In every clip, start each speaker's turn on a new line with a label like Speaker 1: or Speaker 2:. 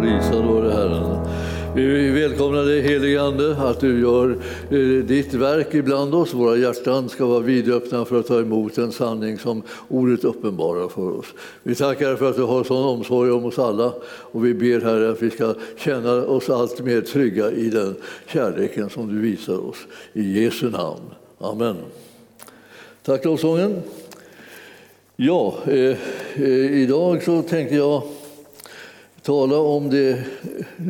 Speaker 1: Prisad vare Herren. Vi välkomnar dig helige Ande att du gör eh, ditt verk ibland oss. Våra hjärtan ska vara vidöppna för att ta emot den sanning som ordet uppenbarar för oss. Vi tackar för att du har sån omsorg om oss alla och vi ber Herre att vi ska känna oss allt mer trygga i den kärleken som du visar oss. I Jesu namn. Amen. Tack lovsången. Ja, eh, eh, idag så tänkte jag tala om det,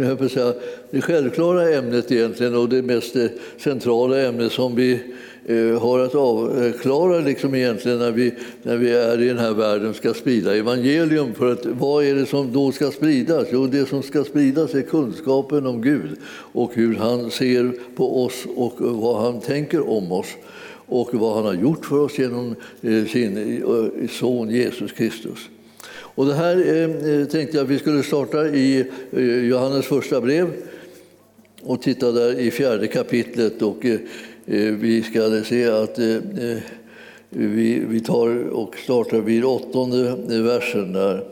Speaker 1: jag säga, det självklara ämnet egentligen och det mest eh, centrala ämnet som vi eh, har att avklara liksom egentligen när vi, när vi är i den här världen ska sprida evangelium. För att, vad är det som då ska spridas? Jo, det som ska spridas är kunskapen om Gud och hur han ser på oss och vad han tänker om oss och vad han har gjort för oss genom eh, sin son Jesus Kristus. Och det här eh, eh tänkte jag att vi skulle starta i eh, Johannes första brev och titta där i fjärde kapitlet. Och eh, vi ska se att vi tar och startar vid åttonde versen där.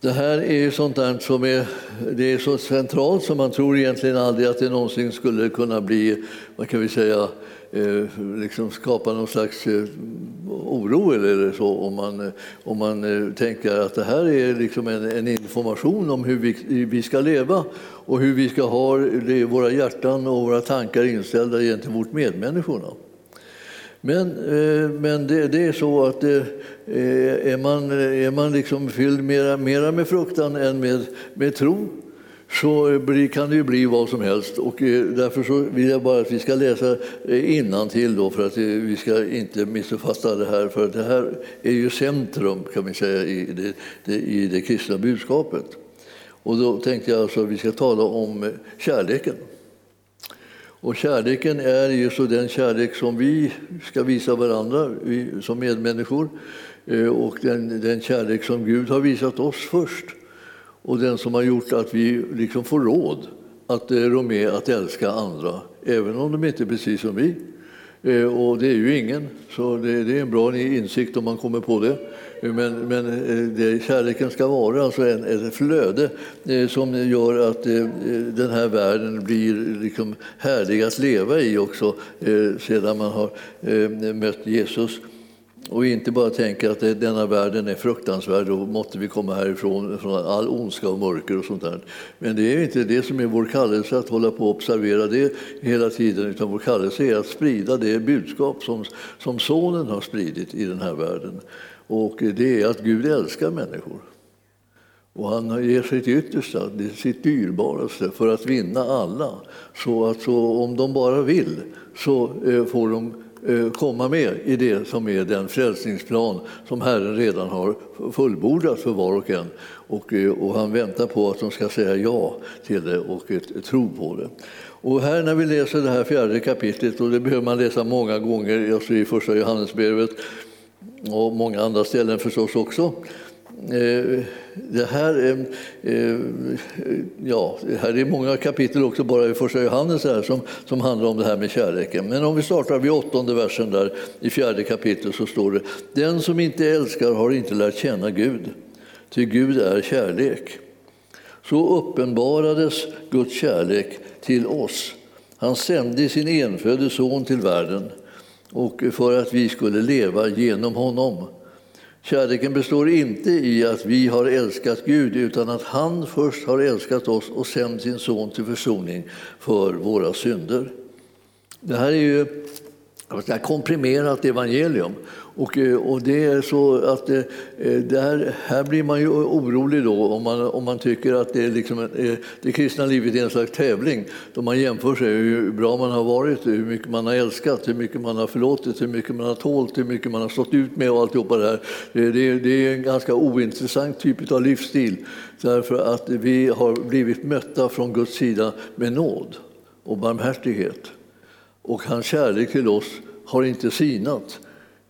Speaker 1: Det här är ju sånt där som är, det är så centralt som man tror egentligen aldrig att det någonsin skulle kunna bli, vad kan vi säga, eh, liksom skapa någon slags eh, oro eller så om man, eh, om man eh, tänker att det här är liksom en, en information om hur vi, vi ska leva och hur vi ska ha våra hjärtan och våra tankar inställda gentemot medmänniskorna. Men, eh, men det, det, är så att det, är man, är man liksom fylld mera, mera med fruktan än med, med tro så kan det ju bli vad som helst. Och eh, därför så vill jag bara att vi ska läsa eh, innantill då för att eh, vi ska inte missuppfatta det här. För det här är ju centrum kan vi säga i det, det, i det kristna budskapet. Och då tänkte jag alltså att vi ska tala om kärleken. Och kärleken är ju så den kärlek som vi ska visa varandra som medmänniskor och den, den kärlek som Gud har visat oss först och den som har gjort att vi liksom får råd att eh, rå med att älska andra, även om de inte är precis som vi. Eh, och det är ju ingen, så det, är en bra insikt om man kommer på det. Eh, men, men det, kärleken ska vara alltså en, ett flöde som gör att den här världen blir liksom härlig att leva i också sedan man har mött Jesus. Och inte bara tänka att denna världen är fruktansvärd och måtte vi komma härifrån från all ondska och mörker och sånt där. Men det är inte det som är vår kallelse att hålla på och observera det hela tiden utan vår kallelse är att sprida det budskap som, som Sonen har spridit i den här världen. Och det är att Gud älskar människor. Och han ger sitt yttersta, sitt dyrbaraste, för att vinna alla. Så att så, om de bara vill så eh, får de Eh, komma med i det som är den frälsningsplan som Herren redan har fullbordat för var och en. Och, eh, och han väntar på att de ska säga ja till det och eh, tro på det. Och här när vi läser det här fjärde kapitlet, och det behöver man läsa många gånger, alltså i första Johannesbrevet, och många andra ställen förstås också. Eh, det här, eh, ja, det här är många kapitel också bara i första Johannes här som, som handlar om det här med kärleken. Men om vi startar vid åttonde versen där i fjärde kapitlet så står det Den som inte älskar har inte lärt känna Gud, ty Gud är kärlek. Så uppenbarades Guds kärlek till oss. Han sände sin enfödde son till världen och för att vi skulle leva genom honom. Kärleken består inte i att vi har älskat Gud utan att han först har älskat oss och sänt sin son till försoning för våra synder. Det här är ju ett komprimerat evangelium och, eh, och det är så att eh, eh, det, eh, här blir man ju orolig då om man, om man tycker att det, är liksom, det kristna livet är en slags tävling då man jämför sig hur bra man har varit, hur mycket man har älskat, hur mycket man har förlåtit, hur mycket man har tålt, hur mycket man har stått ut med och alltihopa det här. Det, det, det är en ganska ointressant typ av livsstil därför att vi har blivit mötta från Guds sida med nåd och barmhärtighet. Och hans kärlek till oss har inte sinat.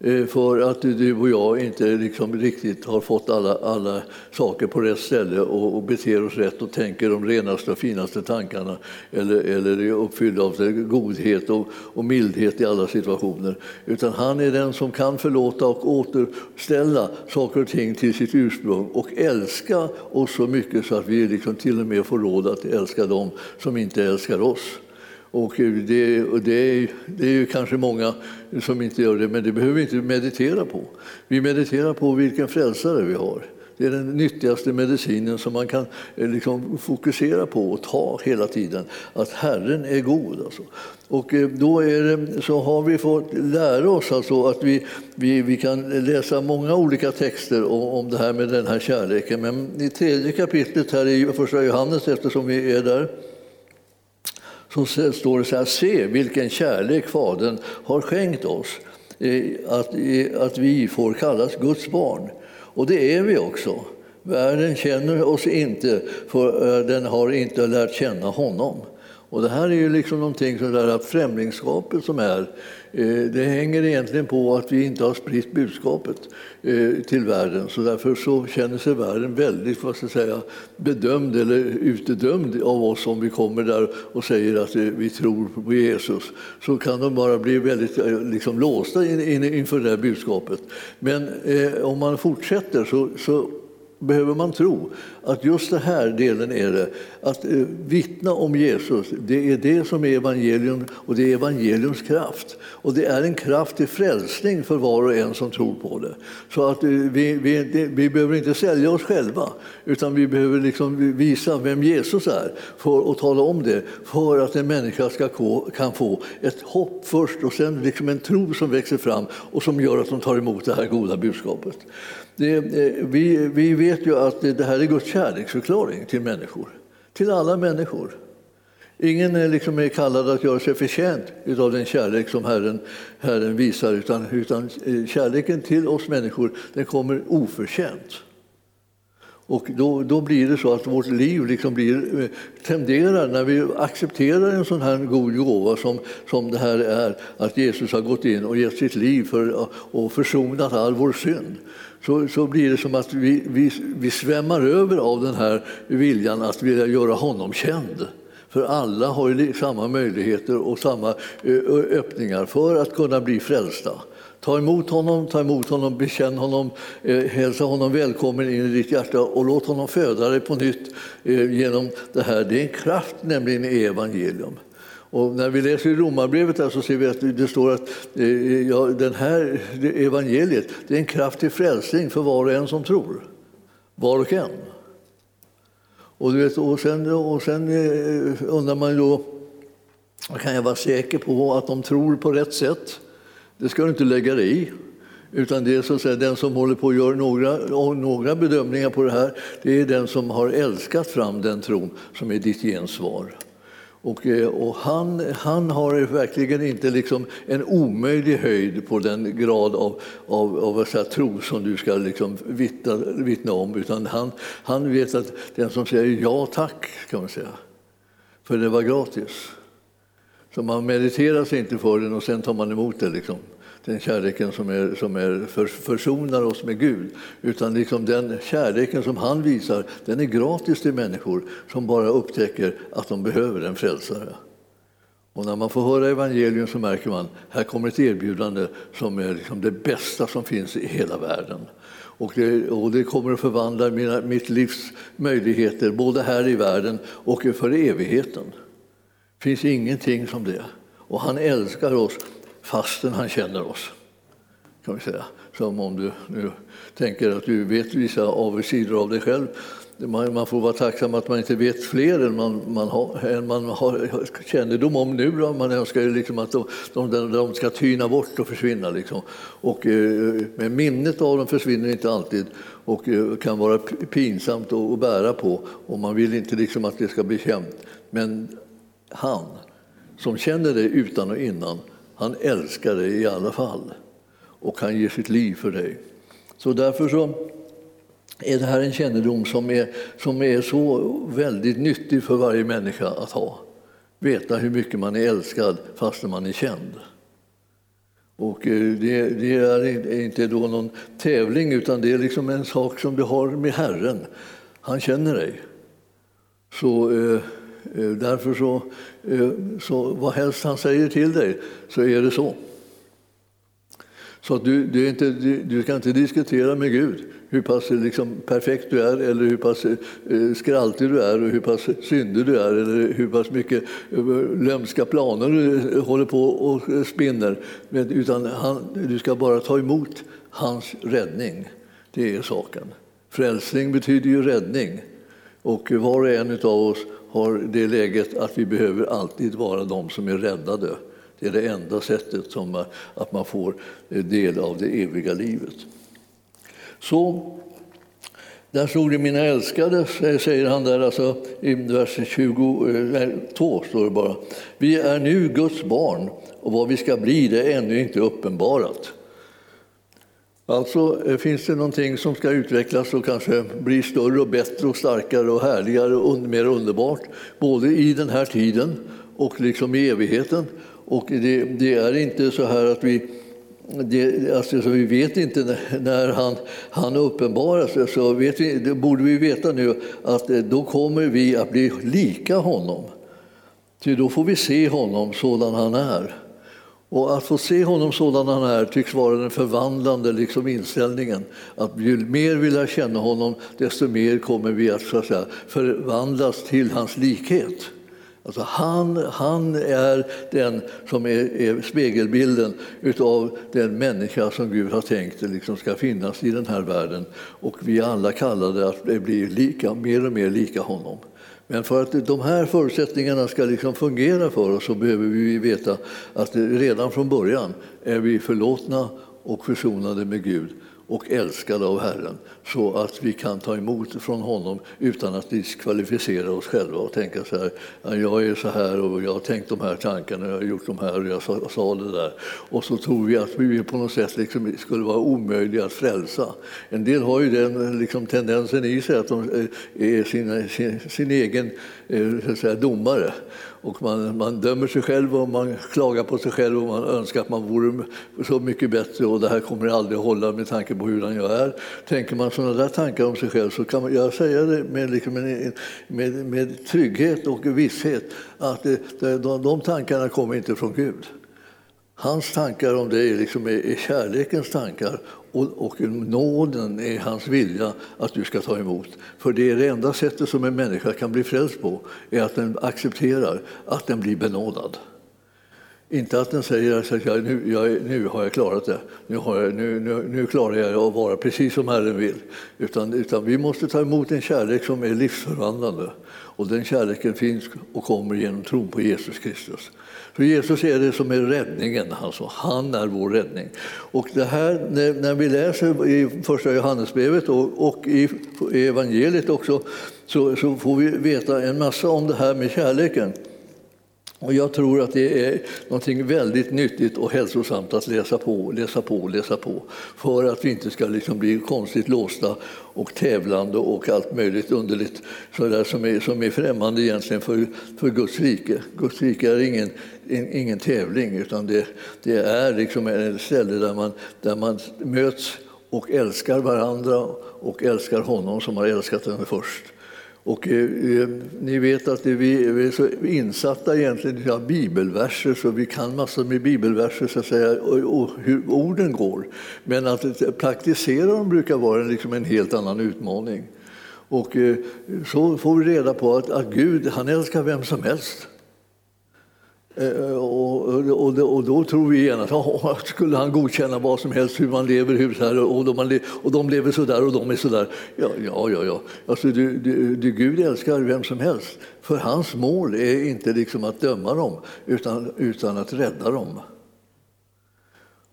Speaker 1: Eh, för att du och jag inte liksom riktigt har fått alla, alla saker på rätt ställe och, och beter oss rätt och tänker de renaste och finaste tankarna eller, eller är uppfyllda av godhet och, och mildhet i alla situationer. Utan han är den som kan förlåta och återställa saker och ting till sitt ursprung och älska oss så mycket så att vi liksom till och med får råd att älska dem som inte älskar oss. Och det, och det, det är ju kanske många som inte gör det, men det behöver vi inte meditera på. Vi mediterar på vilken frälsare vi har. Det är den nyttigaste medicinen som man kan eh, liksom fokusera på och ta hela tiden. Att Herren är god. Alltså. Och eh, då det, så har vi fått lära oss alltså att vi, vi, vi kan läsa många olika texter om, om det här med den här kärleken. Men i tredje kapitlet här i första Johannes, eftersom vi är där, så står det så här, se vilken kärlek Fadern har skänkt oss, att, att vi får kallas Guds barn. Och det är vi också. Världen känner oss inte, för eh, den har inte lärt känna honom. Och det här är ju liksom någonting som där främlingskapet som är, eh, det hänger egentligen på att vi inte har spritt budskapet eh, till världen. Så därför så känner sig världen väldigt vad ska jag säga, bedömd eller utdömd av oss om vi kommer där och säger att eh, vi tror på Jesus. Så kan de bara bli väldigt liksom, låsta inför det här budskapet. Men om man fortsätter så, så behöver man tro att just den här delen är det. Att eh, vittna om Jesus, det är det som är evangelium och det är evangeliums kraft. Och det är en kraft till frälsning för var och en som tror på det. Så att eh, vi, vi, vi behöver inte sälja oss själva utan vi behöver liksom visa vem Jesus är för och tala om det för att en människa ska få, kan få ett hopp först och sen liksom en tro som växer fram och som gör att de tar emot det här goda budskapet. Det, eh, vi, vi vet ju att det här är Guds kärleksförklaring till människor, till alla människor. Ingen är, liksom är kallad att göra sig förtjänt av den kärlek som Herren, Herren visar, utan, utan eh, kärleken till oss människor den kommer oförtjänt. Och då, då blir det så att vårt liv liksom blir, eh, tenderar, när vi accepterar en sån här god gåva som, som det här är, att Jesus har gått in och gett sitt liv för, och försonat all vår synd, så, så blir det som att vi, vi, vi svämmar över av den här viljan att vilja göra honom känd. För alla har ju samma möjligheter och samma öppningar för att kunna bli frälsta. Ta emot honom, ta emot honom, bekänn honom, eh, hälsa honom välkommen in i ditt hjärta och låt honom föda dig på nytt eh, genom det här. Det är en kraft nämligen i evangelium. Och när vi läser i Romarbrevet så ser vi att det står att eh, ja, den här evangeliet det är en kraft till frälsning för var och en som tror. Var och en. Och, du vet, och sen, och sen eh, undrar man då, kan jag vara säker på att de tror på rätt sätt? Det ska du inte lägga dig i. Utan det är så att säga, den som håller på att göra några, några bedömningar på det här, det är den som har älskat fram den tron som är ditt gensvar. Och, eh, och han, han har verkligen inte liksom en omöjlig höjd på den grad av, av, av säga, tro som du ska liksom vittna, vittna om. Utan han, han vet att den som säger ja tack, kan man säga, för det var gratis. Så man mediterar sig inte för den och sen tar man emot det. Liksom den kärleken som, är, som är för, försonar oss med Gud. Utan liksom den kärleken som han visar, den är gratis till människor som bara upptäcker att de behöver en frälsare. Och när man får höra evangelium så märker man att här kommer ett erbjudande som är liksom det bästa som finns i hela världen. Och det, och det kommer att förvandla mina, mitt livs möjligheter både här i världen och för evigheten. Det finns ingenting som det. Och han älskar oss fastän han känner oss. Kan vi säga. Som om du nu tänker att du vet vissa avsidor av dig själv. Man, får vara tacksam att man inte vet fler än man, man, har, än man har kännedom om nu. Då. Man önskar ju liksom att de, de, de ska tyna bort och försvinna. Liksom. Och, eh, men minnet av dem försvinner inte alltid och eh, kan vara pinsamt att bära på. Och man vill inte liksom att det ska bli känt. Men han som känner dig utan och innan han älskar dig i alla fall och han ger sitt liv för dig. Så därför så är det här en kännedom som är, som är så väldigt nyttig för varje människa att ha. Veta hur mycket man är älskad fastän man är känd. Och eh, det, det, är inte då någon tävling utan det är liksom en sak som du har med Herren. Han känner dig. Så eh Eh, därför så, eh, så vad helst han säger till dig så är det så. Så du, du, inte, du, du, ska inte diskutera med Gud hur pass liksom, perfekt du är eller hur pass eh, skraltig du är och hur pass syndig du är eller hur pass mycket eh, lömska planer du eh, håller på och spinner. Utan han, du ska bara ta emot hans räddning. Det är saken. Frälsning betyder ju räddning. Och var och en av oss har det läget att vi behöver alltid vara de som är räddade. Det är det enda sättet som eh, att man får eh, del av det eviga livet. Så där stod det mina älskade, säger han där alltså, i vers 22, eh, står det bara. Vi är nu Guds barn och vad vi ska bli det är ännu inte uppenbarat. Alltså eh, finns det någonting som ska utvecklas och kanske bli större och bättre och starkare och härligare och mer underbart, både i den här tiden och liksom i evigheten. Och det, det är inte så här att vi det, alltså, så vi vet inte när han, han sig. så vet vi, det borde vi veta nu att eh, då kommer vi att bli lika honom. Ty då får vi se honom sådan han är. Och att få se honom sådan han är tycks vara den förvandlande liksom inställningen. Att ju mer vi lär känna honom, desto mer kommer vi att, så att säga, förvandlas till hans likhet. Alltså han, han är den som är, är spegelbilden av den människa som Gud har tänkt liksom ska finnas i den här världen. Och vi är alla kallade att bli lika, mer och mer lika honom. Men för att de här förutsättningarna ska liksom fungera för oss så behöver vi veta att redan från början är vi förlåtna och försonade med Gud och älskade av Herren så att vi kan ta emot från honom utan att diskvalificera oss själva och tänka så här, jag är så här och jag har tänkt de här tankarna, jag har gjort de här och jag sa, sa det där. Och så tror vi att vi på något sätt liksom skulle vara omöjliga att frälsa. En del har ju den liksom tendensen i sig att de eh, är sin, sin, sin egen Eh, så att säga, domare och man, man dömer sig själv och man klagar på sig själv och man önskar att man vore så mycket bättre och det här kommer aldrig att hålla med tanke på hur jag är. Tänker man sådana där tankar om sig själv så kan man, jag säga det med, liksom med, med, med trygghet och visshet att det, de, de tankarna kommer inte från Gud. Hans tankar om dig liksom är, är kärlekens tankar och, och nåden är hans vilja att du ska ta emot. För det är det enda sättet som en människa kan bli frälst på, är att den accepterar att den blir benådad. Inte att den säger att jag, nu, jag, nu har jag klarat det, nu, har jag, nu, nu, nu klarar jag att vara precis som Herren vill. Utan, utan vi måste ta emot en kärlek som är livsförvandlande. Och den kärleken finns och kommer genom tron på Jesus Kristus. För Jesus är det som är räddningen, alltså. han är vår räddning. Och det här, när, vi läser i första Johannesbrevet och, och i evangeliet också så, så får vi veta en massa om det här med kärleken. Och jag tror att det är något väldigt nyttigt och hälsosamt att läsa på, läsa på, läsa på för att vi inte ska liksom bli konstigt låsta och tävlande och allt möjligt underligt så som, är, som är främmande egentligen för, för Guds rike. Guds rike är ingen, ingen tävling utan det, det är liksom ett ställe där man, där man möts och älskar varandra och älskar honom som har älskat en först. Och, eh, eh, ni vet att vi, vi, är så insatta egentligen i bibelverser så vi kan massor med bibelverser så att säga, och, och hur orden går. Men att praktisera dem brukar vara liksom en helt annan utmaning. Och eh, så får vi reda på att, att Gud han älskar vem som helst. Eh, och, och, och, då tror vi genast att skulle han godkänna vad som helst, hur man lever, hur så här, och, de, och de lever så där och de är så där. Ja, ja, ja. ja. Alltså, du, du, du, Gud älskar vem som helst. För hans mål är inte liksom att döma dem, utan, utan att rädda dem.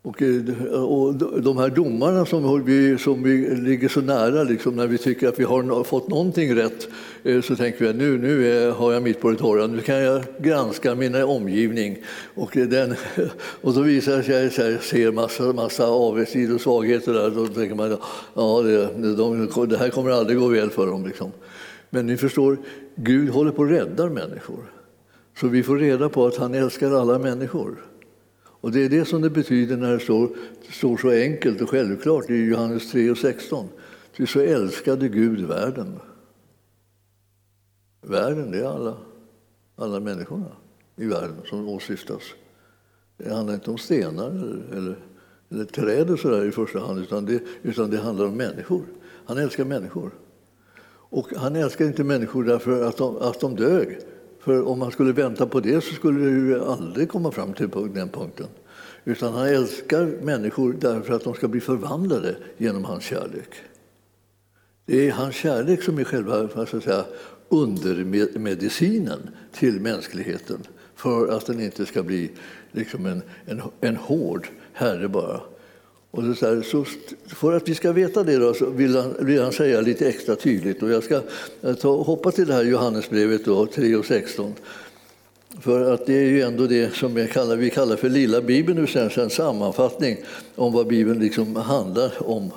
Speaker 1: Och, eh, och de här domarna som vi, som vi ligger så nära, liksom, när vi tycker att vi har fått någonting rätt, eh, så tänker vi att nu, nu är, har jag mitt på det torra, nu kan jag granska min omgivning. Och, eh, den, och då visar det sig att jag ser massa, massa avigsidor och svagheter där. Då tänker man att ja, det, de, det här kommer aldrig gå väl för dem. Liksom. Men ni förstår, Gud håller på att rädda människor. Så vi får reda på att han älskar alla människor. Och det är det som det betyder när det står, står så enkelt och självklart i Johannes 3 och 16. Ty så älskade Gud världen. Världen, det är alla, alla människorna i världen som åsyftas. Det handlar inte om stenar eller, eller, eller träd och så i första hand, utan det, utan det handlar om människor. Han älskar människor. Och han älskar inte människor därför att de, att de dög. För om man skulle vänta på det så skulle det ju aldrig komma fram till den punkten. Utan han älskar människor därför att de ska bli förvandlade genom hans kärlek. Det är hans kärlek som är själva säga, undermedicinen till mänskligheten för att den inte ska bli liksom en, en, en hård herre bara. Och så, här, så för att vi ska veta det då, så vill han, vill han säga lite extra tydligt. Och jag ska ta, hoppa till det här Johannesbrevet då, 3 och 16. För att det är ju ändå det som vi kallar, vi kallar för lilla Bibeln, nu sen en sammanfattning om vad Bibeln liksom handlar om.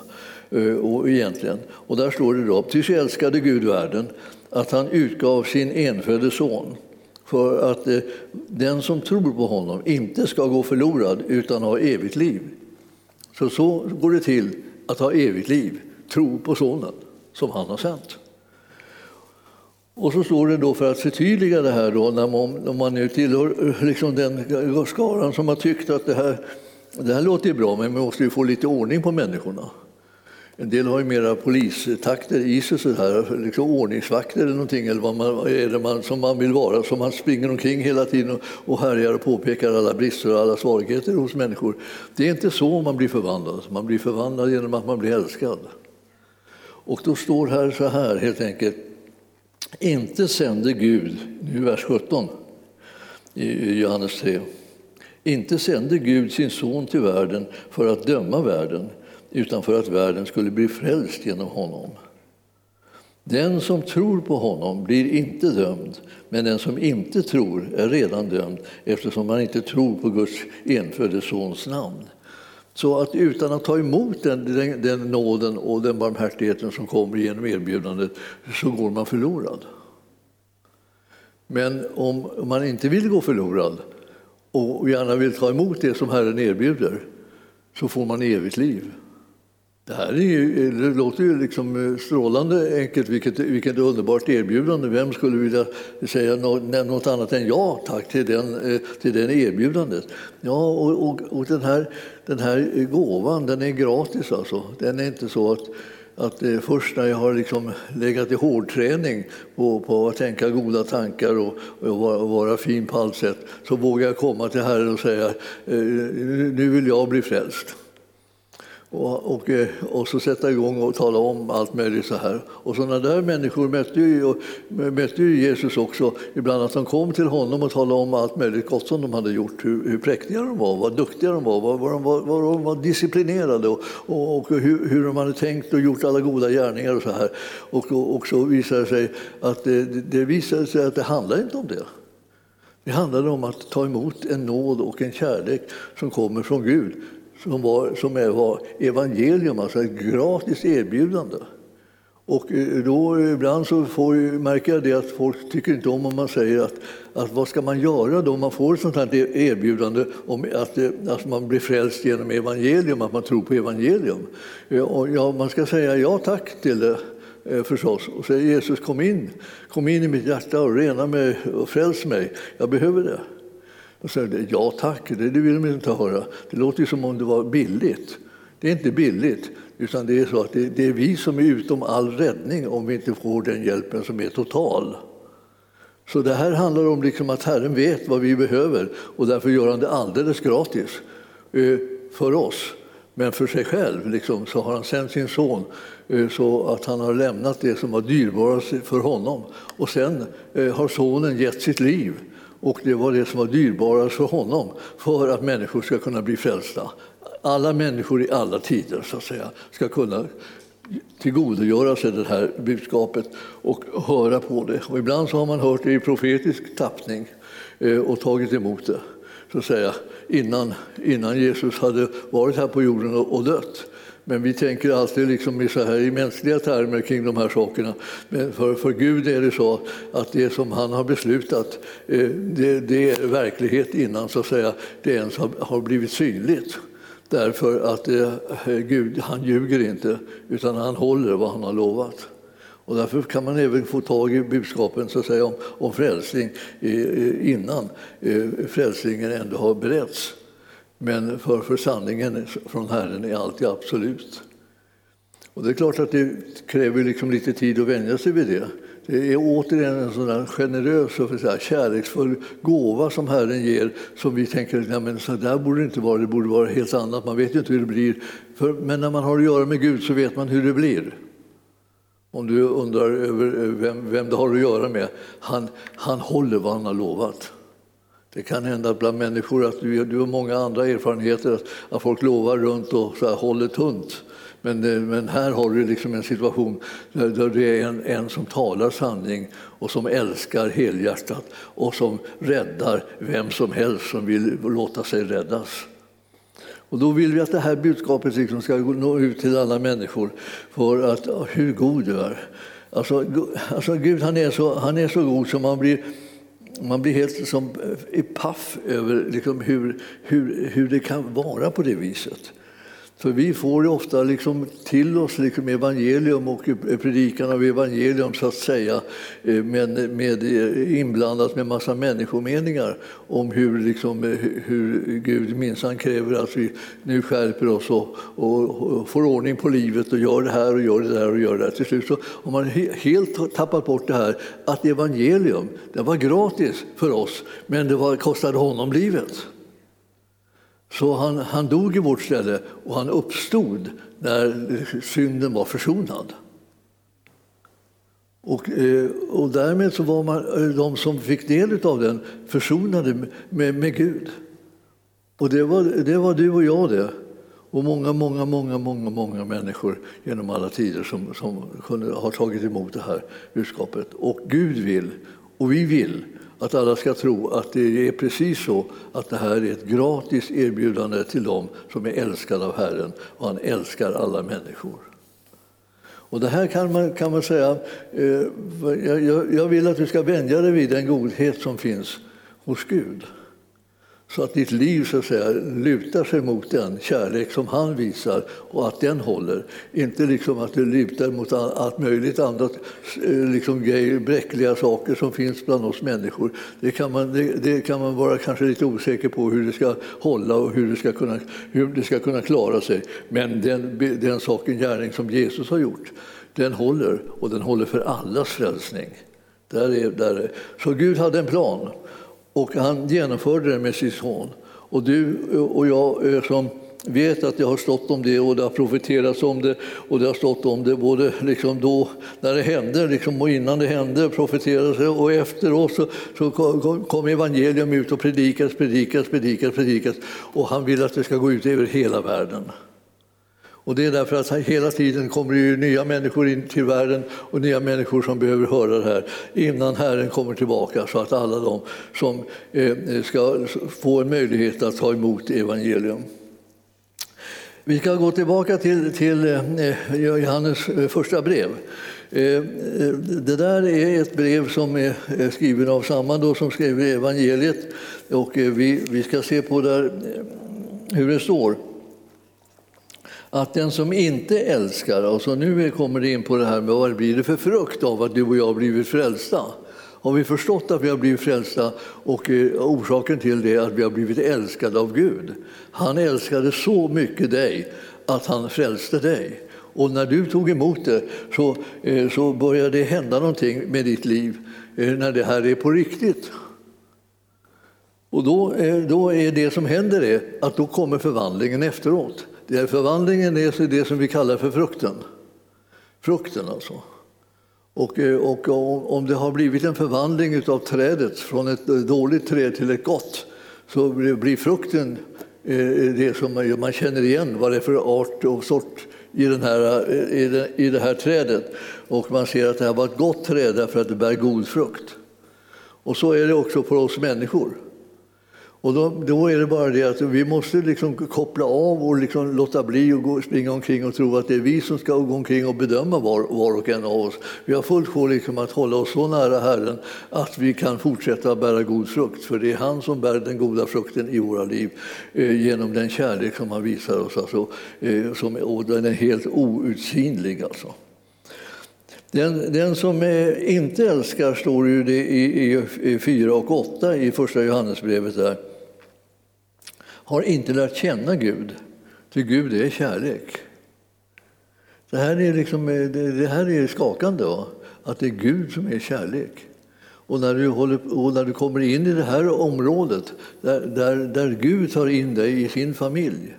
Speaker 1: Eh, och egentligen. Och där står det då, ty så älskade Gud världen att han utgav sin enfödde son för att eh, den som tror på honom inte ska gå förlorad utan ha evigt liv. Så så går det till att ha evigt liv, tro på sonen som han har sänt. Och så står det då för att förtydliga det här då, när man, om man nu tillhör liksom den skaran som har tyckt att det här, det här låter bra men vi måste ju få lite ordning på människorna. En del har ju mera polistakter i sig, så här, liksom ordningsvakter eller någonting, eller vad man, är det man, som man vill vara, som man springer omkring hela tiden och, och härjar och påpekar alla brister och alla svagheter hos människor. Det är inte så man blir förvandlad, man blir förvandlad genom att man blir älskad. Och då står här så här helt enkelt, inte sände Gud, nu vers 17 i Johannes 3, inte sände Gud sin son till världen för att döma världen utan för att världen skulle bli frälst genom honom. Den som tror på honom blir inte dömd, men den som inte tror är redan dömd eftersom man inte tror på Guds enfödde Sons namn. Så att utan att ta emot den, den, den nåden och den barmhärtigheten som kommer genom erbjudandet så går man förlorad. Men om man inte vill gå förlorad och gärna vill ta emot det som Herren erbjuder så får man evigt liv. Det här är ju, det låter ju liksom eh, strålande enkelt, vilket, vilket underbart erbjudande. Vem skulle vilja säga något annat än ja tack till den, eh, till den erbjudandet? Ja, och, och, och den, här, den här gåvan den är gratis. Alltså. Den är inte så att, att eh, först när jag har liksom legat i hårdträning på, på att tänka goda tankar och, och vara, och vara fin på allt sätt så vågar jag komma till Herren och säga eh, nu vill jag bli frälst. Och, och, eh, och, så sätta igång och tala om allt möjligt så här. Och sådana där människor mötte ju, mötte ju Jesus också. Ibland att de kom till honom och talade om allt möjligt gott som de hade gjort. Hur, hur präktiga de var, vad duktiga de var, vad, vad, de, var, vad de var disciplinerade och, och, och hur, hur, de hade tänkt och gjort alla goda gärningar och så här. Och, och, så visade det sig att det, det visade sig att det handlade inte om det. Det handlade om att ta emot en nåd och en kärlek som kommer från Gud som var, som var evangelium, alltså ett gratis erbjudande. Och eh, då ibland så får, märker jag det att folk tycker inte om om man säger att, att vad ska man göra då om man får ett sånt här e-, erbjudande om att, eh, att man blir frälst genom evangelium, att man tror på evangelium. Eh, och ja, man ska säga ja tack till det förstås och säga Jesus kom in, kom in i mitt hjärta och rena mig och fräls mig, jag behöver det. Och säger ja tack, det, vill de inte höra. Det låter ju som om det var billigt. Det är inte billigt, utan det är så att det, det är vi som är utom all räddning om vi inte får den hjälpen som är total. Så det här handlar om liksom att Herren vet vad vi behöver och därför gör han det alldeles gratis eh, för oss. Men för sig själv liksom, så har han sänt sin son eh, så att han har lämnat det som var dyrbarast för honom. Och sen eh, har sonen gett sitt liv och det var det som var dyrbarast för honom för att människor ska kunna bli frälsta. Alla människor i alla tider så att säga, ska kunna tillgodogöra sig det här budskapet och höra på det. Och ibland så har man hört det i profetisk tappning eh, och tagit emot det så att säga, innan, innan Jesus hade varit här på jorden och dött. Men vi tänker alltid liksom i, så här, i mänskliga termer kring de här sakerna. Men för, för Gud är det så att det som han har beslutat, eh, det, det är verklighet innan så att säga, det ens har, har blivit synligt. Därför att eh, Gud, han ljuger inte, utan han håller vad han har lovat. Och därför kan man även få tag i budskapen så att säga, om, om frälsning eh, eh, innan eh, frälsningen ändå har beretts. Men för, för sanningen från Herren är alltid absolut. Och det är klart att det kräver liksom lite tid att vänja sig vid det. Det är återigen en sån generös och säga, kärleksfull gåva som Herren ger som vi tänker ja, men så där borde det inte vara, det borde vara helt annat. Man vet ju inte hur det blir. För, men när man har att göra med Gud så vet man hur det blir. Om du undrar över eh, vem, vem det har att göra med. Han, han håller vad han har lovat. Det kan hända bland människor att du, du har många andra erfarenheter, att, att folk lovar runt och så här, håller tunt. Men, eh, men här har du liksom en situation där, där det är en, en som talar sanning och som älskar helhjärtat och som räddar vem som helst som vill låta sig räddas. Och då vill vi att det här budskapet liksom ska nå ut till alla människor för att hur god du är. Alltså, alltså Gud han är, så, han är så god som man blir man blir helt som eh, paff över liksom hur, hur, hur det kan vara på det viset. För vi får ofta liksom till oss liksom evangelium och predikan av evangelium så att säga, men med eh, inblandat med massa människomeningar om hur, liksom, eh, hur Gud minsann kräver att vi nu skärper oss och, och, och, får ordning på livet och gör det här och gör det där och gör det där. Till slut så har man helt tappat bort det här att evangelium, det var gratis för oss, men det var, kostade honom livet. Så han, han dog i vårt ställe och han uppstod när synden var försonad. Och, eh, och därmed så var man, eh, de som fick del av den försonade med, med Gud. Och det var, det var du och jag det. Och många, många, många, många, många människor genom alla tider som, som kunde, har tagit emot det här budskapet. Och Gud vill, och vi vill, att alla ska tro att det är precis så att det här är ett gratis erbjudande till dem som är älskade av Herren och han älskar alla människor. Och det här kan man, kan man säga, eh, jag, jag vill att du ska vänja dig vid den godhet som finns hos Gud. Så att ditt liv så att säga, lutar sig mot den kärlek som han visar och att den håller. Inte liksom att du lutar mot allt möjligt annat eh, liksom grejer, bräckliga saker som finns bland oss människor. Det kan, man, det, det, kan man vara kanske lite osäker på hur det ska hålla och hur det ska kunna, hur det ska kunna klara sig. Men den, den saken, gärning som Jesus har gjort, den håller och den håller för allas frälsning. Där är, där är. Så Gud hade en plan. Och han genomförde det med sin son. Och du och jag eh, som vet att det har stått om det och det har profeterats om det och det har stått om det både liksom då när det hände liksom, och innan det hände profeterades det och efteråt så, så kom evangelium ut och predikas, predikas, predikas, predikas och han vill att det ska gå ut över hela världen. Och det är därför att hela tiden kommer det nya människor in till världen och nya människor som behöver höra det här innan Herren kommer tillbaka så att alla de som eh, ska få en möjlighet att ta emot evangelium. Vi ska gå tillbaka till, till eh, Johannes eh, första brev. Det där är ett brev som är skrivet av samma då som skrev evangeliet och vi, vi ska se på där hur det står att den som inte älskar, alltså nu kommer det in på det här med vad blir det för frukt av att du och jag har blivit frälsta? Har vi förstått att vi har blivit frälsta och eh, orsaken till det är att vi har blivit älskade av Gud? Han älskade så mycket dig att han frälste dig. Och när du tog emot det så, eh, så började det hända någonting med ditt liv eh, när det här är på riktigt. Och då, då är det som händer det att då kommer förvandlingen efteråt. Det är förvandlingen är det som vi kallar för frukten. Frukten alltså. Och, eh, och om det har blivit en förvandling av trädet från ett dåligt träd till ett gott så blir frukten eh, eh, det som man känner igen vad det är för art och sort i, den här, i det här trädet. Och man ser att det här var ett gott träd därför att det bär god frukt. Och så är det också för oss människor. Och då, då, är det bara det att vi måste liksom koppla av och liksom låta bli att gå, springa omkring och tro att det är vi som ska gå omkring och bedöma var, var och en av oss. Vi har fullt sjå liksom att hålla oss så nära Herren att vi kan fortsätta bära god frukt. För det är han som bär den goda frukten i våra liv eh, genom den kärlek som han visar oss. Alltså, eh, som, och den är helt outsinlig. Alltså. Den, den som eh, inte älskar, står ju det i, i, i 4 och 8 i första Johannesbrevet där, har inte lärt känna Gud, ty Gud är kärlek. Det här är, liksom, eh, det här är skakande, va? att det är Gud som är kärlek. Och när, du håller, och när du kommer in i det här området där, där, där Gud tar in dig i sin familj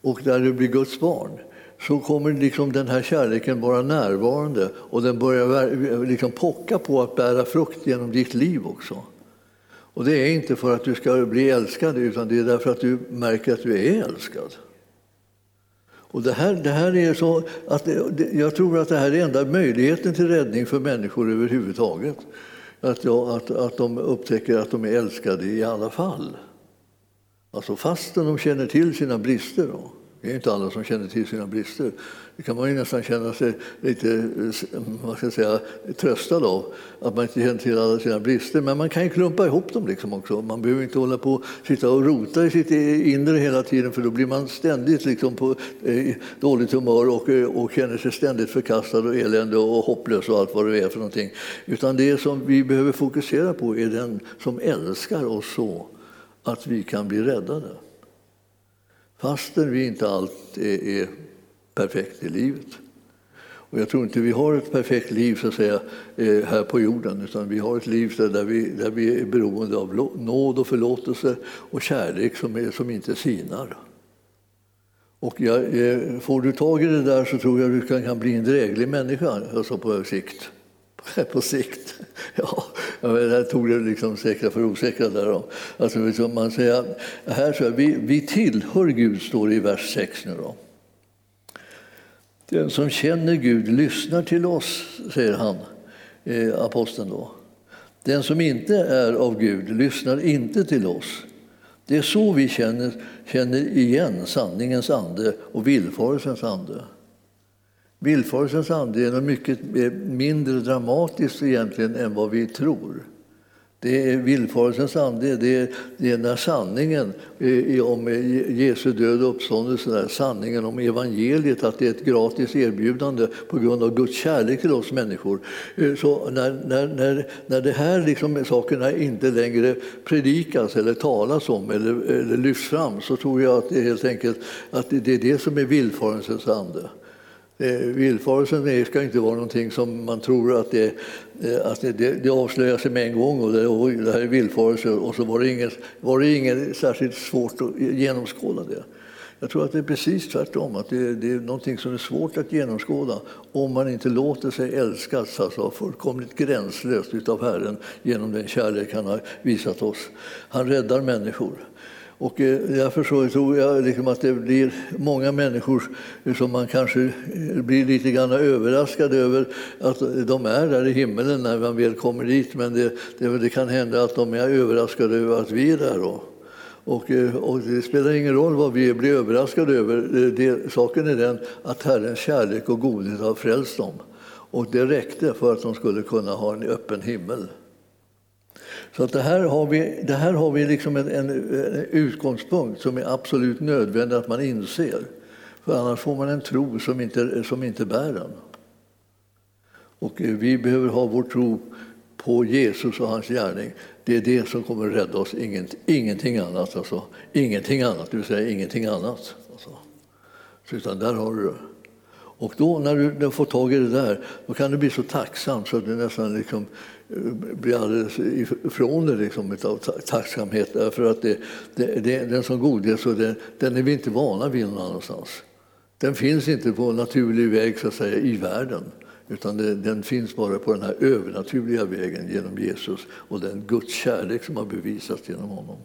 Speaker 1: och där du blir Guds barn, så kommer liksom den här kärleken vara närvarande och den börjar liksom pocka på att bära frukt genom ditt liv också. Och det är inte för att du ska bli älskad utan det är därför att du märker att du är älskad. Och det här, det här är så att det, jag tror att det här är enda möjligheten till räddning för människor överhuvudtaget. Att, att, att de upptäcker att de är älskade i alla fall. Alltså fastän de känner till sina brister. Då. Det är inte alla som känner till sina brister. Det kan man ju nästan känna sig lite eh, vad ska jag säga, tröstad av, att man inte känner till alla sina brister. Men man kan ju klumpa ihop dem liksom också. Man behöver inte hålla på sitta och rota i sitt eh, inre hela tiden för då blir man ständigt liksom på eh, dåligt humör och, eh, och känner sig ständigt förkastad och elände och hopplös och allt vad det är för någonting. Utan det som vi behöver fokusera på är den som älskar oss så att vi kan bli räddade. Fastän vi inte alltid är perfekt i livet. Och jag tror inte vi har ett perfekt liv så att säga, eh, här på jorden utan vi har ett liv där vi, där vi är beroende av nåd och förlåtelse och kärlek som, är, som inte sinar. Och jag, eh, får du tag i det där så tror jag du kan, kan bli en dräglig människa alltså på sikt. På sikt. Ja, jag tog det liksom säkra för osäkra där. Då. Alltså, man säger, här så vi, vi tillhör Gud, står det i vers 6 nu. Då. Den som känner Gud lyssnar till oss, säger han, eh, aposteln då. Den som inte är av Gud lyssnar inte till oss. Det är så vi känner, känner igen sanningens ande och villfarelsens ande. Villfarelsens ande är något mycket mindre dramatiskt egentligen än vad vi tror. Det är villfarelsens ande, det är, det är när sanningen eh, om eh, Jesu död och uppståndelse, sanningen om evangeliet, att det är ett gratis erbjudande på grund av Guds kärlek till oss människor. Eh, så när, när, när, när det här liksom, sakerna inte längre predikas eller talas om eller, eller lyfts fram så tror jag att det helt enkelt att det är det som är villfarelsens ande. Eh, villfarelsen ska inte vara någonting som man tror att det, eh, att det, det avslöjar sig med en gång och det, och det här är villfarelse och så var det, inget, var det inget särskilt svårt att genomskåda det. Jag tror att det är precis tvärtom, att det, det, är någonting som är svårt att genomskåda om man inte låter sig älskas alltså, fullkomligt gränslöst av Herren genom den kärlek han har visat oss. Han räddar människor. Och eh, därför så tror jag liksom att det blir många människor eh, som man kanske eh, blir lite grann överraskad över att de är där i himmelen när man väl kommer dit. Men det, det, det kan hända att de är överraskade över att vi är där. Då. Och, och, det spelar ingen roll vad vi blir överraskade över. Det, saken är den att Herrens kärlek och godhet har frälst dem. Och det räckte för att de skulle kunna ha en öppen himmel. Så att det här har vi, det här har vi liksom en, en, en utgångspunkt som är absolut nödvändig att man inser. För annars får man en tro som inte, som inte bär den. Och eh, vi behöver ha vår tro på Jesus och hans gärning. Det är det som kommer rädda oss, Inget, ingenting annat. Alltså. Ingenting annat, det vill säga ingenting annat. Alltså. Så utan där har du det. Och då när du får tag i det där, då kan du bli så tacksam så att du nästan liksom eh, blir alldeles ifrån det liksom, av tacksamhet. Därför att det, det, det, den som godhet så den, den är vi inte vana vid någon annanstans. Den finns inte på naturlig väg så att säga, i världen. Utan det, den finns bara på den här övernaturliga vägen genom Jesus och den Guds kärlek som har bevisats genom honom.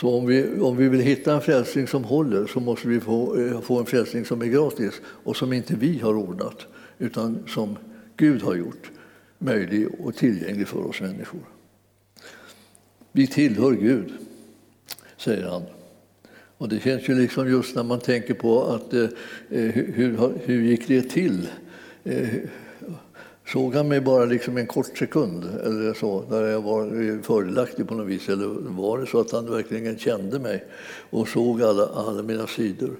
Speaker 1: Så om vi, om vi vill hitta en frälsning som håller så måste vi få, eh, få en frälsning som är gratis och som inte vi har ordnat utan som Gud har gjort möjlig och tillgänglig för oss människor. Vi tillhör Gud, säger han. Och det känns ju liksom just när man tänker på att, eh, eh hur, hur gick det till? Eh, såg han mig bara liksom en kort sekund eller så, när jag var fördelaktig på något vis? Eller var det så att han verkligen kände mig och såg alla, alla mina sidor?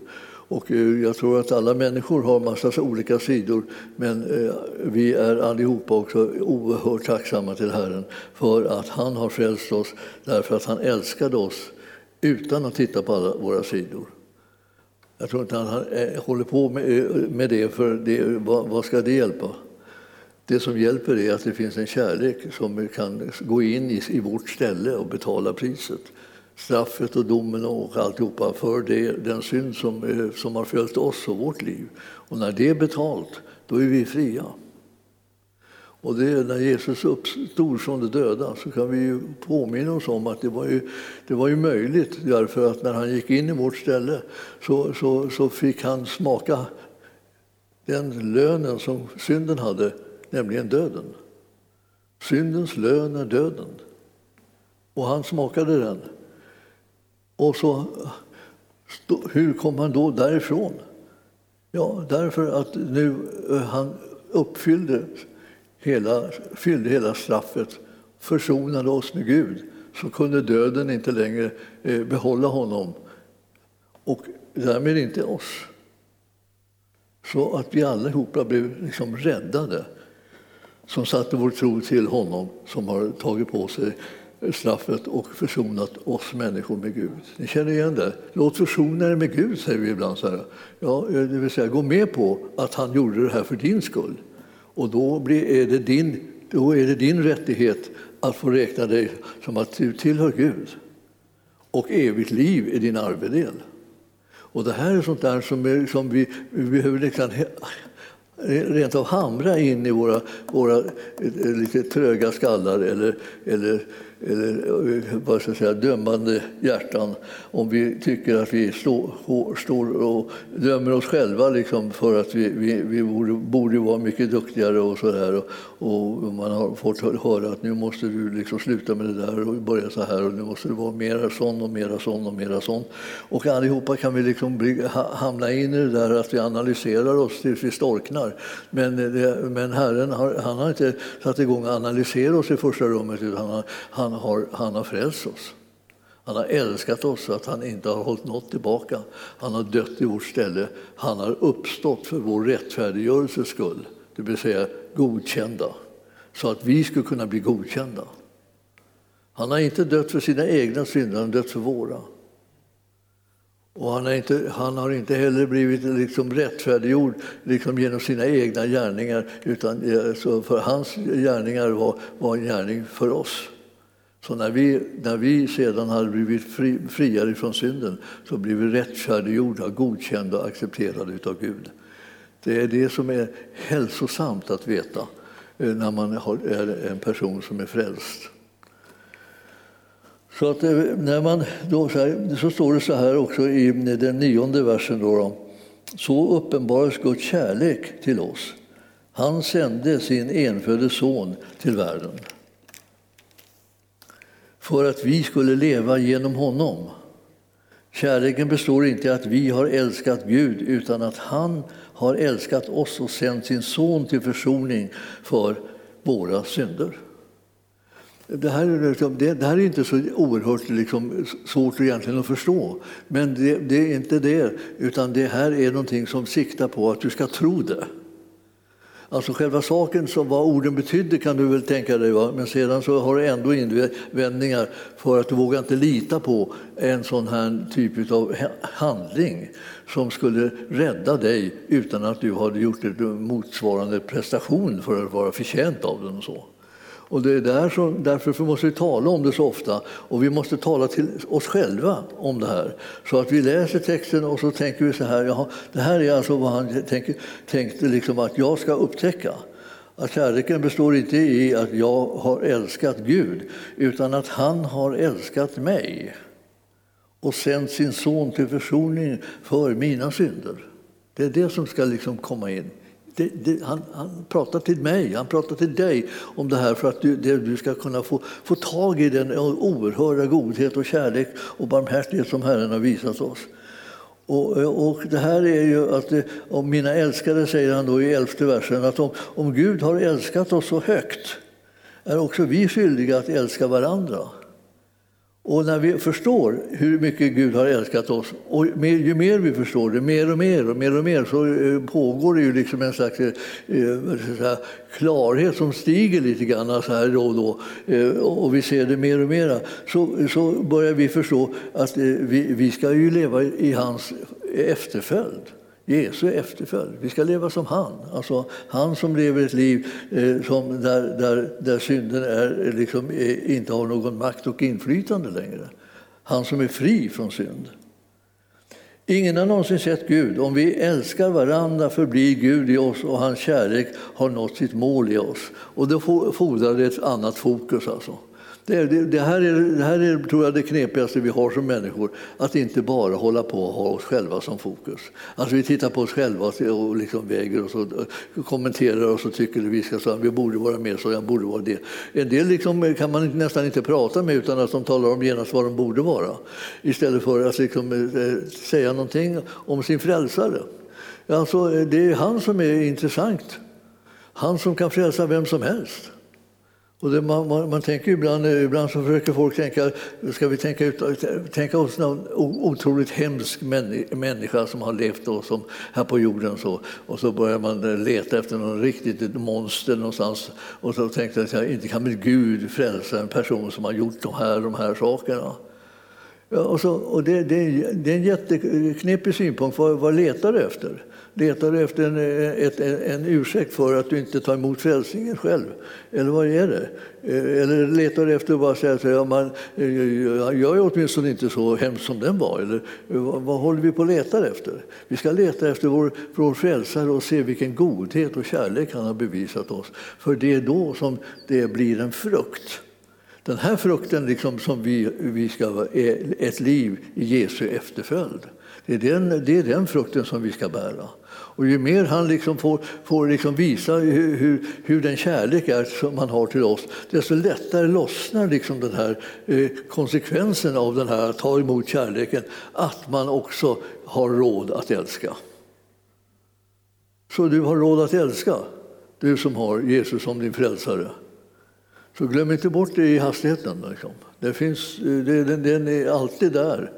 Speaker 1: Och eh, jag tror att alla människor har massa olika sidor men eh, vi är allihopa också oerhört tacksamma till Herren för att han har frälst oss därför att han älskade oss utan att titta på alla våra sidor. Jag tror inte han eh, håller på med det, för det, vad ska det hjälpa? Det som hjälper är att det finns en kärlek som kan gå in i vårt ställe och betala priset straffet och domen och alltihopa för det, den synd som, eh, som har följt oss och vårt liv. Och när det är betalt, då är vi fria. Och det är när Jesus uppstod från de döda så kan vi ju påminna oss om att det var ju, det var ju möjligt därför att när han gick in i vårt ställe så, så, så fick han smaka den lönen som synden hade, nämligen döden. Syndens lön är döden. Och han smakade den. Och så, hur kom han då därifrån? Ja, därför att nu eh, han uppfyllde hela, fyllde hela straffet, försonade oss med Gud, så kunde döden inte längre eh, behålla honom och därmed inte oss. Så att vi allihopa blev liksom räddade som satte vår tro till honom som har tagit på sig straffet och försonat oss människor med Gud. Ni känner igen det? Låt försona er med Gud, säger vi ibland. Så här. Ja, det vill säga, gå med på att han gjorde det här för din skull. Och då, blir, är det din, då är det din rättighet att få räkna dig som att du tillhör Gud. Och evigt liv är din arvedel. Och det här är sånt där som, är, som vi, vi behöver liksom rent av hamra in i våra, våra eh, lite tröga skallar eller, eller eller eh, vad ska jag säga, dömande hjärtan om vi tycker att vi står, står och dömer oss själva liksom för att vi, vi, vi borde, borde, vara mycket duktigare och så där. Och, och, man har fått höra att nu måste du liksom sluta med det där och börja så här och nu måste du vara mera sån och mera sån och mera sån. Och allihopa kan vi liksom bli, hamna in i det där att vi analyserar oss tills vi storknar. Men, eh, det, men Herren har, han har inte satt igång att analysera oss i första rummet utan han, han har, han har frälst oss. Han har älskat oss så att han inte har hållit något tillbaka. Han har dött i vårt ställe. Han har uppstått för vår rättfärdiggörelses skull, det vill säga godkända, så att vi skulle kunna bli godkända. Han har inte dött för sina egna synder, han har dött för våra. Och han, inte, han har inte heller blivit liksom rättfärdiggjord liksom genom sina egna gärningar utan för hans gärningar var, var en gärning för oss. Så när vi, när vi sedan hade blivit fri, friare från synden så blev vi rättfärdiggjorda, godkända och accepterade av Gud. Det är det som är hälsosamt att veta eh, när man är en person som är frälst. Så, att eh, när man då, så, här, så står det så här också i den nionde versen. Då, då så uppenbaras Guds kärlek till oss. Han sände sin enfödde son till världen för att vi skulle leva genom honom. Kärleken består inte i att vi har älskat Gud utan att han har älskat oss och sänt sin son till försoning för våra synder. Det här, liksom- det här är inte så oerhört liksom, svårt egentligen att förstå. Men det, det, är inte det, utan det här är någonting som siktar på att du ska tro det. Alltså själva saken, som vad orden betydde kan du väl tänka dig, va? men sedan så har du ändå invändningar för att du vågar inte lita på en sån här typ av handling som skulle rädda dig utan att du hade gjort en motsvarande prestation för att vara förtjänt av den. Och så. Och det är där som, därför måste vi tala om det så ofta och vi måste tala till oss själva om det här. Så att vi läser texten och så tänker vi så här, jaha, det här är alltså vad han tänker, tänkte liksom att jag ska upptäcka. Att kärleken består inte i att jag har älskat Gud utan att han har älskat mig och sänt sin son till försoning för mina synder. Det är det som ska liksom komma in det, det, han, han pratar till mig, han pratar till dig om det här för att du, det, du ska kunna få, få tag i den oerhörda godhet och kärlek och barmhärtighet som Herren har visat oss. Och, och, det här är ju att om mina älskade, säger han då i elfte versen, att om, om Gud har älskat oss så högt är också vi skyldiga att älska varandra. Och när vi förstår hur mycket Gud har älskat oss, och ju mer vi förstår det, mer och mer och mer och mer, så eh, pågår det ju liksom en slags eh, säga, klarhet som stiger lite grann så här då och då. Eh, och vi ser det mer och mer. Så, så börjar vi förstå att vi, vi ska ju leva i hans efterföljd. Jesu efterföljd. Vi ska leva som han. Alltså, han som lever ett liv eh, som där, där, där synden är, eh, liksom, är, inte har någon makt och inflytande längre. Han som är fri från synd. Ingen har någonsin sett Gud. Om vi älskar varandra förblir Gud i oss och hans kärlek har nått sitt mål i oss. Och då fordrar det ett annat fokus. Alltså. Det, det, det, här är, det här är tror jag, det knepigaste vi har som människor, att inte bara hålla på och ha oss själva som fokus. Alltså vi tittar på oss själva och liksom väger oss och kommenterar oss och tycker att vi ska så, vi borde vara med så, jag borde vara det. En del liksom kan man nästan inte prata med utan att de talar om genast vad de borde vara. Istället för att liksom, eh, säga någonting om sin frälsare. Alltså, det är han som är intressant. Han som kan frälsa vem som helst. Och det, man, man, man, tänker ibland, eh, ibland så försöker folk tänka, ska vi tänka, ut, tänka oss någon otroligt hemsk människa som har levt då, som här på jorden. Så, och så börjar man eh, leta efter någon riktigt monster någonstans. Och så tänkte jag, inte kan väl Gud frälsa en person som har gjort de här, de här sakerna. Ja, och så, och det, det, det är en jätteknepig synpunkt. Vad, vad letar du efter? Letar du efter en, eh, ett, en ursäkt för att du inte tar emot frälsningen själv? Eller vad är det? Eh, eller letar du efter att bara säga att ja, man, eh, jag är åtminstone inte så hemskt som den var? Eller vad, vad håller vi på att leta efter? Vi ska leta efter vår, vår frälsare och se vilken godhet och kärlek han har bevisat oss. För det är då som det blir en frukt. Den här frukten liksom som vi, vi ska är ett liv i Jesu efterföljd. Det är den, det är den frukten som vi ska bära. Och ju mer han liksom får, får liksom visa hur, hur, hur, den kärlek är som han har till oss, desto lättare lossnar liksom den här eh, konsekvensen av den här att ta emot kärleken, att man också har råd att älska. Så du har råd att älska, du som har Jesus som din frälsare. Så glöm inte bort det i hastigheten. Liksom. Det finns, eh, den, den är alltid där.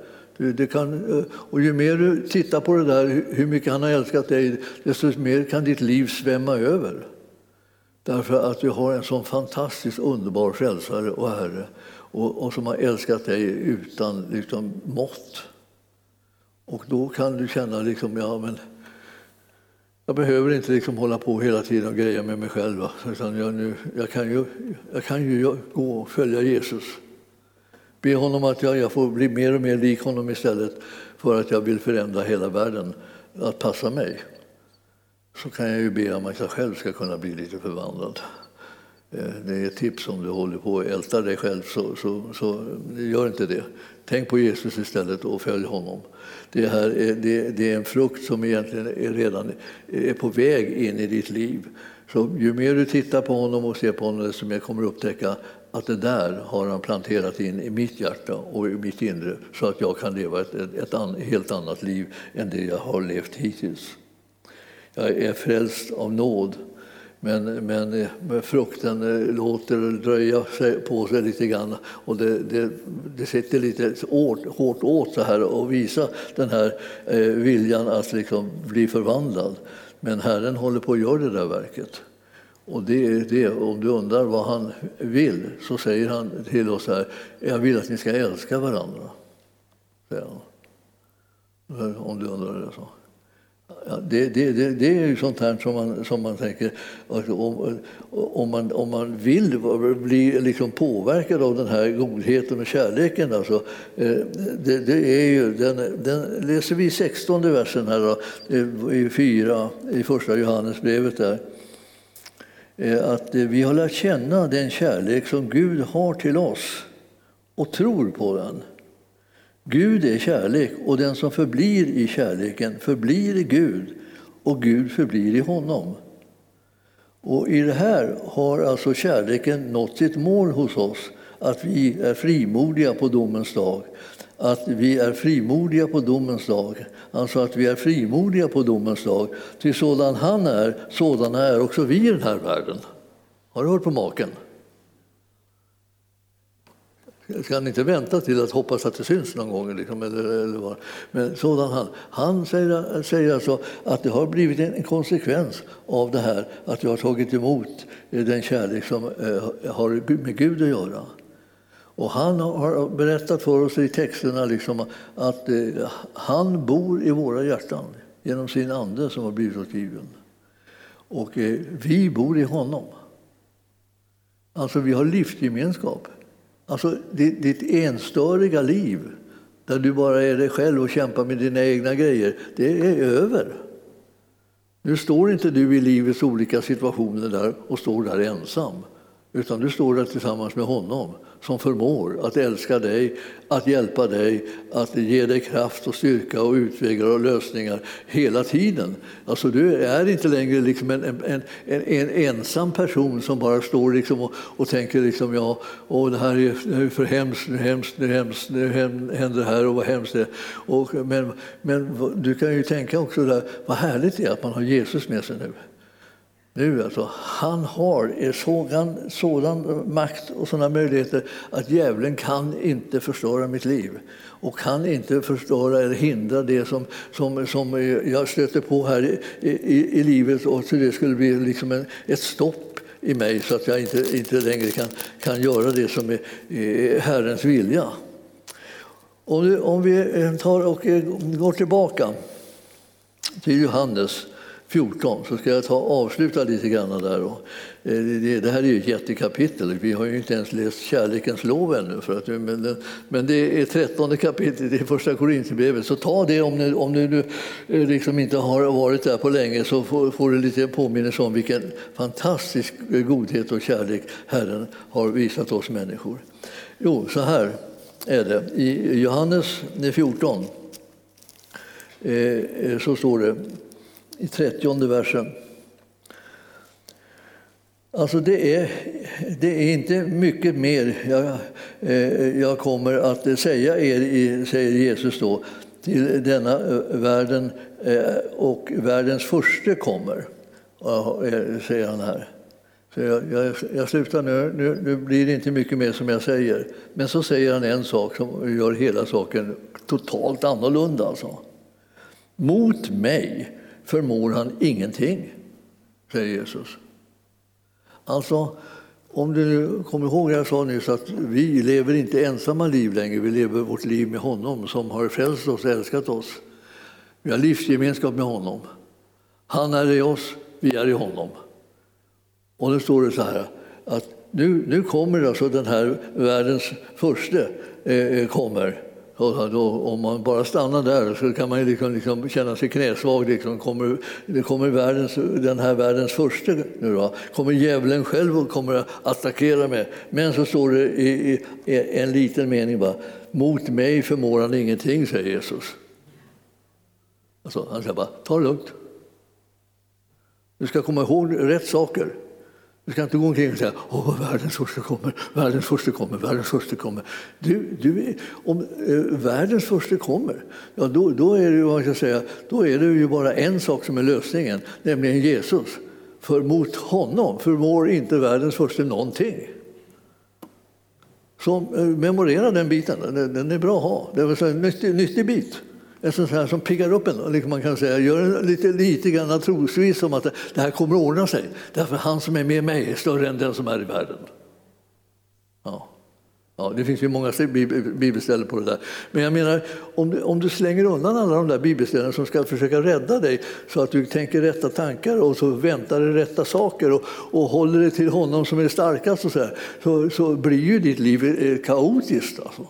Speaker 1: Eh, det kan, eh, och ju mer du tittar på det där, hur mycket han har älskat dig, desto mer kan ditt liv svämma över. Därför att du har en sån fantastiskt underbar frälsare och Herre och, och som har älskat dig utan liksom, mått. Och då kan du känna liksom, ja men jag behöver inte liksom hålla på hela tiden och greja med mig själv. Utan jag, nu, jag, kan ju, jag kan ju gå och följa Jesus. Be honom att jag, jag får bli mer och mer lik honom istället för att jag vill förändra hela världen att passa mig. Så kan jag ju be om att jag själv ska kunna bli lite förvandlad. Eh, det är ett tips om du håller på att älta dig själv, så, så, så gör inte det. Tänk på Jesus istället och följ honom. Det, här är, det, det är en frukt som egentligen är redan är på väg in i ditt liv. Så ju mer du tittar på honom och ser på honom, desto mer kommer du upptäcka att det där har han planterat in i mitt hjärta och i mitt inre så att jag kan leva ett, ett, ett an, helt annat liv än det jag har levt hittills. Jag är frälst av nåd, men, men eh, frukten eh, låter dröja på sig lite grann och det, det, det sitter lite hårt, hårt åt så här att visa den här eh, viljan att liksom bli förvandlad. Men Herren håller på att göra det där verket. Och det är det, om du undrar vad han vill så säger han till oss här, jag vill att ni ska älska varandra. Säger han. Om du undrar det så. Ja, det, det, det, det, är ju sånt här som man, som man tänker, om, om, man, om man vill bli liksom påverkad av den här godheten och kärleken, alltså, eh, det, det är ju, den, den läser vi 16 versen här då, eh, i fyra, i första Johannesbrevet där. Eh, att eh, vi har lärt känna den kärlek som Gud har till oss och tror på den. Gud är kärlek och den som förblir i kärleken förblir i Gud och Gud förblir i honom. Och i det här har alltså kärleken nått sitt mål hos oss, att vi är frimodiga på domens dag. Att vi är frimodiga på domens dag. Alltså att vi är frimodiga på domens dag. Till sådan han är, sådana är också vi i den här världen. Har du hört på maken? Ska han inte vänta till att hoppas att det syns någon gång? Liksom, eller, eller vad? Men sådan han. Han säger, säger alltså att det har blivit en konsekvens av det här att jag har tagit emot eh, den kärlek som eh, har med Gud att göra. Och han har berättat för oss i texterna liksom att eh, han bor i våra hjärtan genom sin ande som har blivit oss given. Och eh, vi bor i honom. Alltså vi har livsgemenskap. Alltså ditt enstöriga liv, där du bara är dig själv och kämpar med dina egna grejer, det är över. Nu står inte du i livets olika situationer där och står där ensam, utan du står där tillsammans med honom som förmår att älska dig, att hjälpa dig, att ge dig kraft och styrka och utvägar och lösningar hela tiden. Alltså du är inte längre liksom en, en, en, en ensam person som bara står liksom och, och tänker liksom, ja, åh, det här är för hemskt, nu hemskt, nu hemskt, nu händer det här och vad hemskt det är. Och, men, men du kan ju tänka också där, vad härligt det är att man har Jesus med sig nu. Nu alltså, han har sådan, sådan makt och sådana möjligheter att djävulen kan inte förstöra mitt liv. Och kan inte förstöra eller hindra det som, som, som jag stöter på här i, i, i livet. Och så det skulle bli liksom en, ett stopp i mig så att jag inte, inte längre kan, kan göra det som är, är Herrens vilja. Om, om vi eh, tar och eh, går tillbaka till Johannes. 14 så ska jag ta, avsluta lite grann där. Eh, det, det, här är ju ett jättekapitel. Vi har ju inte ens läst kärlekens lov ännu. För att, men, men det är trettonde kapitlet i första Korinthierbrevet. Så ta det om du, om du eh, liksom inte har varit där på länge så får, får du lite påminnelse om vilken fantastisk godhet och kärlek Herren har visat oss människor. Jo, så här är det. I Johannes 14 eh, så står det i trettionde versen. Alltså det är, det är inte mycket mer jag, eh, jag kommer att säga er, säger Jesus då, till denna eh, världen eh, och världens första kommer, eh, säger han här. Så jag, jag, jag slutar nu. nu. Nu blir det inte mycket mer som jag säger. Men så säger han en sak som gör hela saken totalt annorlunda. Alltså. Mot mig förmår han ingenting, säger Jesus. Alltså, om du kommer ihåg jag sa nyss att vi lever inte ensamma liv längre, vi lever vårt liv med honom som har frälst oss och älskat oss. Vi har livsgemenskap med honom. Han är i oss, vi är i honom. Och nu står det så här att nu, nu kommer alltså den här världens första eh, eh, kommer och då, om man bara stannar där så kan man liksom, liksom känna sig knäsvag. Liksom. Kommer, det kommer världens, den här världens första nu då, kommer djävulen själv och kommer att attackera mig. Men så står det i, i en liten mening bara, mot mig förmår han ingenting, säger Jesus. Alltså, han säger bara, ta det lugnt. Du ska komma ihåg rätt saker. Du ska inte gå omkring och säga åh, världens första kommer, världens första kommer, världens första kommer. Du, du, om eh, världens första kommer, ja, då, då, är det, vad ska säga, då är det ju bara en sak som är lösningen, nämligen Jesus. För mot honom förmår inte världens första någonting. Så eh, memorera den biten, den, den är bra att ha. Det är en nyttig, nyttig bit en sån här som piggar upp en. Liksom man kan säga, gör lite, lite grann trosvis om att det här kommer att ordna sig. Därför han som är med mig är större än den som är i världen. Ja. Ja, det finns ju många bibelställen på det där. Men jag menar, om du, om du slänger undan alla de där bibelställena som ska försöka rädda dig så att du tänker rätta tankar och så väntar dig rätta saker och, och håller dig till honom som är starkast och så, här, så, så blir ju ditt liv eh, kaotiskt. Alltså.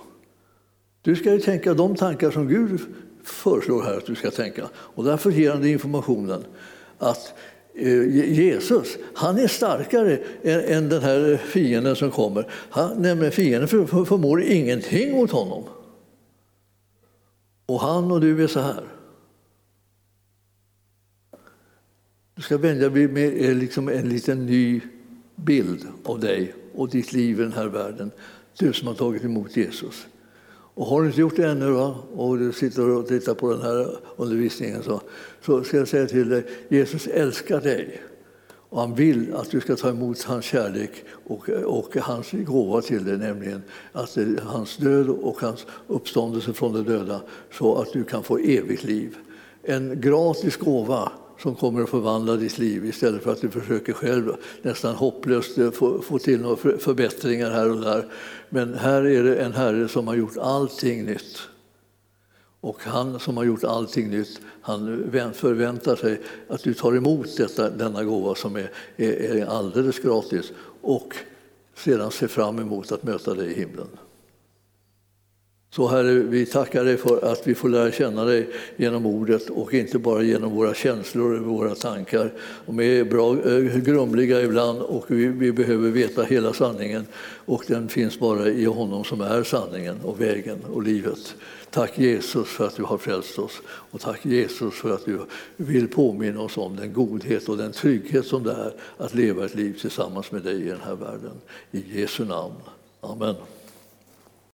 Speaker 1: Du ska ju tänka de tankar som Gud föreslår här att du ska tänka. Och därför ger han dig informationen att eh, Jesus, han är starkare än den här fienden som kommer. Han, nämligen fienden förmår ingenting mot honom. Och han och du är så här. Du ska vänja dig med eh, liksom en liten ny bild av dig och ditt liv i den här världen. Du som har tagit emot Jesus. Och har du inte gjort det ännu va? och du sitter och tittar på den här undervisningen så, så ska jag säga till dig, Jesus älskar dig. Och han vill att du ska ta emot hans kärlek och, och hans gåva till dig, nämligen att hans död och hans uppståndelse från de döda så att du kan få evigt liv. En gratis gåva som kommer att förvandla ditt liv istället för att du försöker själv nästan hopplöst eh, få, få till några förbättringar här och där. Men här är det en Herre som har gjort allting nytt. Och han som har gjort allting nytt, han förväntar sig att du tar emot detta, denna gåva som är, är, är alldeles gratis och sedan ser fram emot att möta dig i himlen. Så Herre, vi tackar dig för att vi får lära känna dig genom ordet och inte bara genom våra känslor och våra tankar. De är bra eh, grumliga ibland och vi, vi, behöver veta hela sanningen och den finns bara i honom som är sanningen och vägen och livet. Tack Jesus för att du har frälst oss och tack Jesus för att du vill påminna oss om den godhet och den trygghet som det är att leva ett liv tillsammans med dig i den här världen. I Jesu namn. Amen.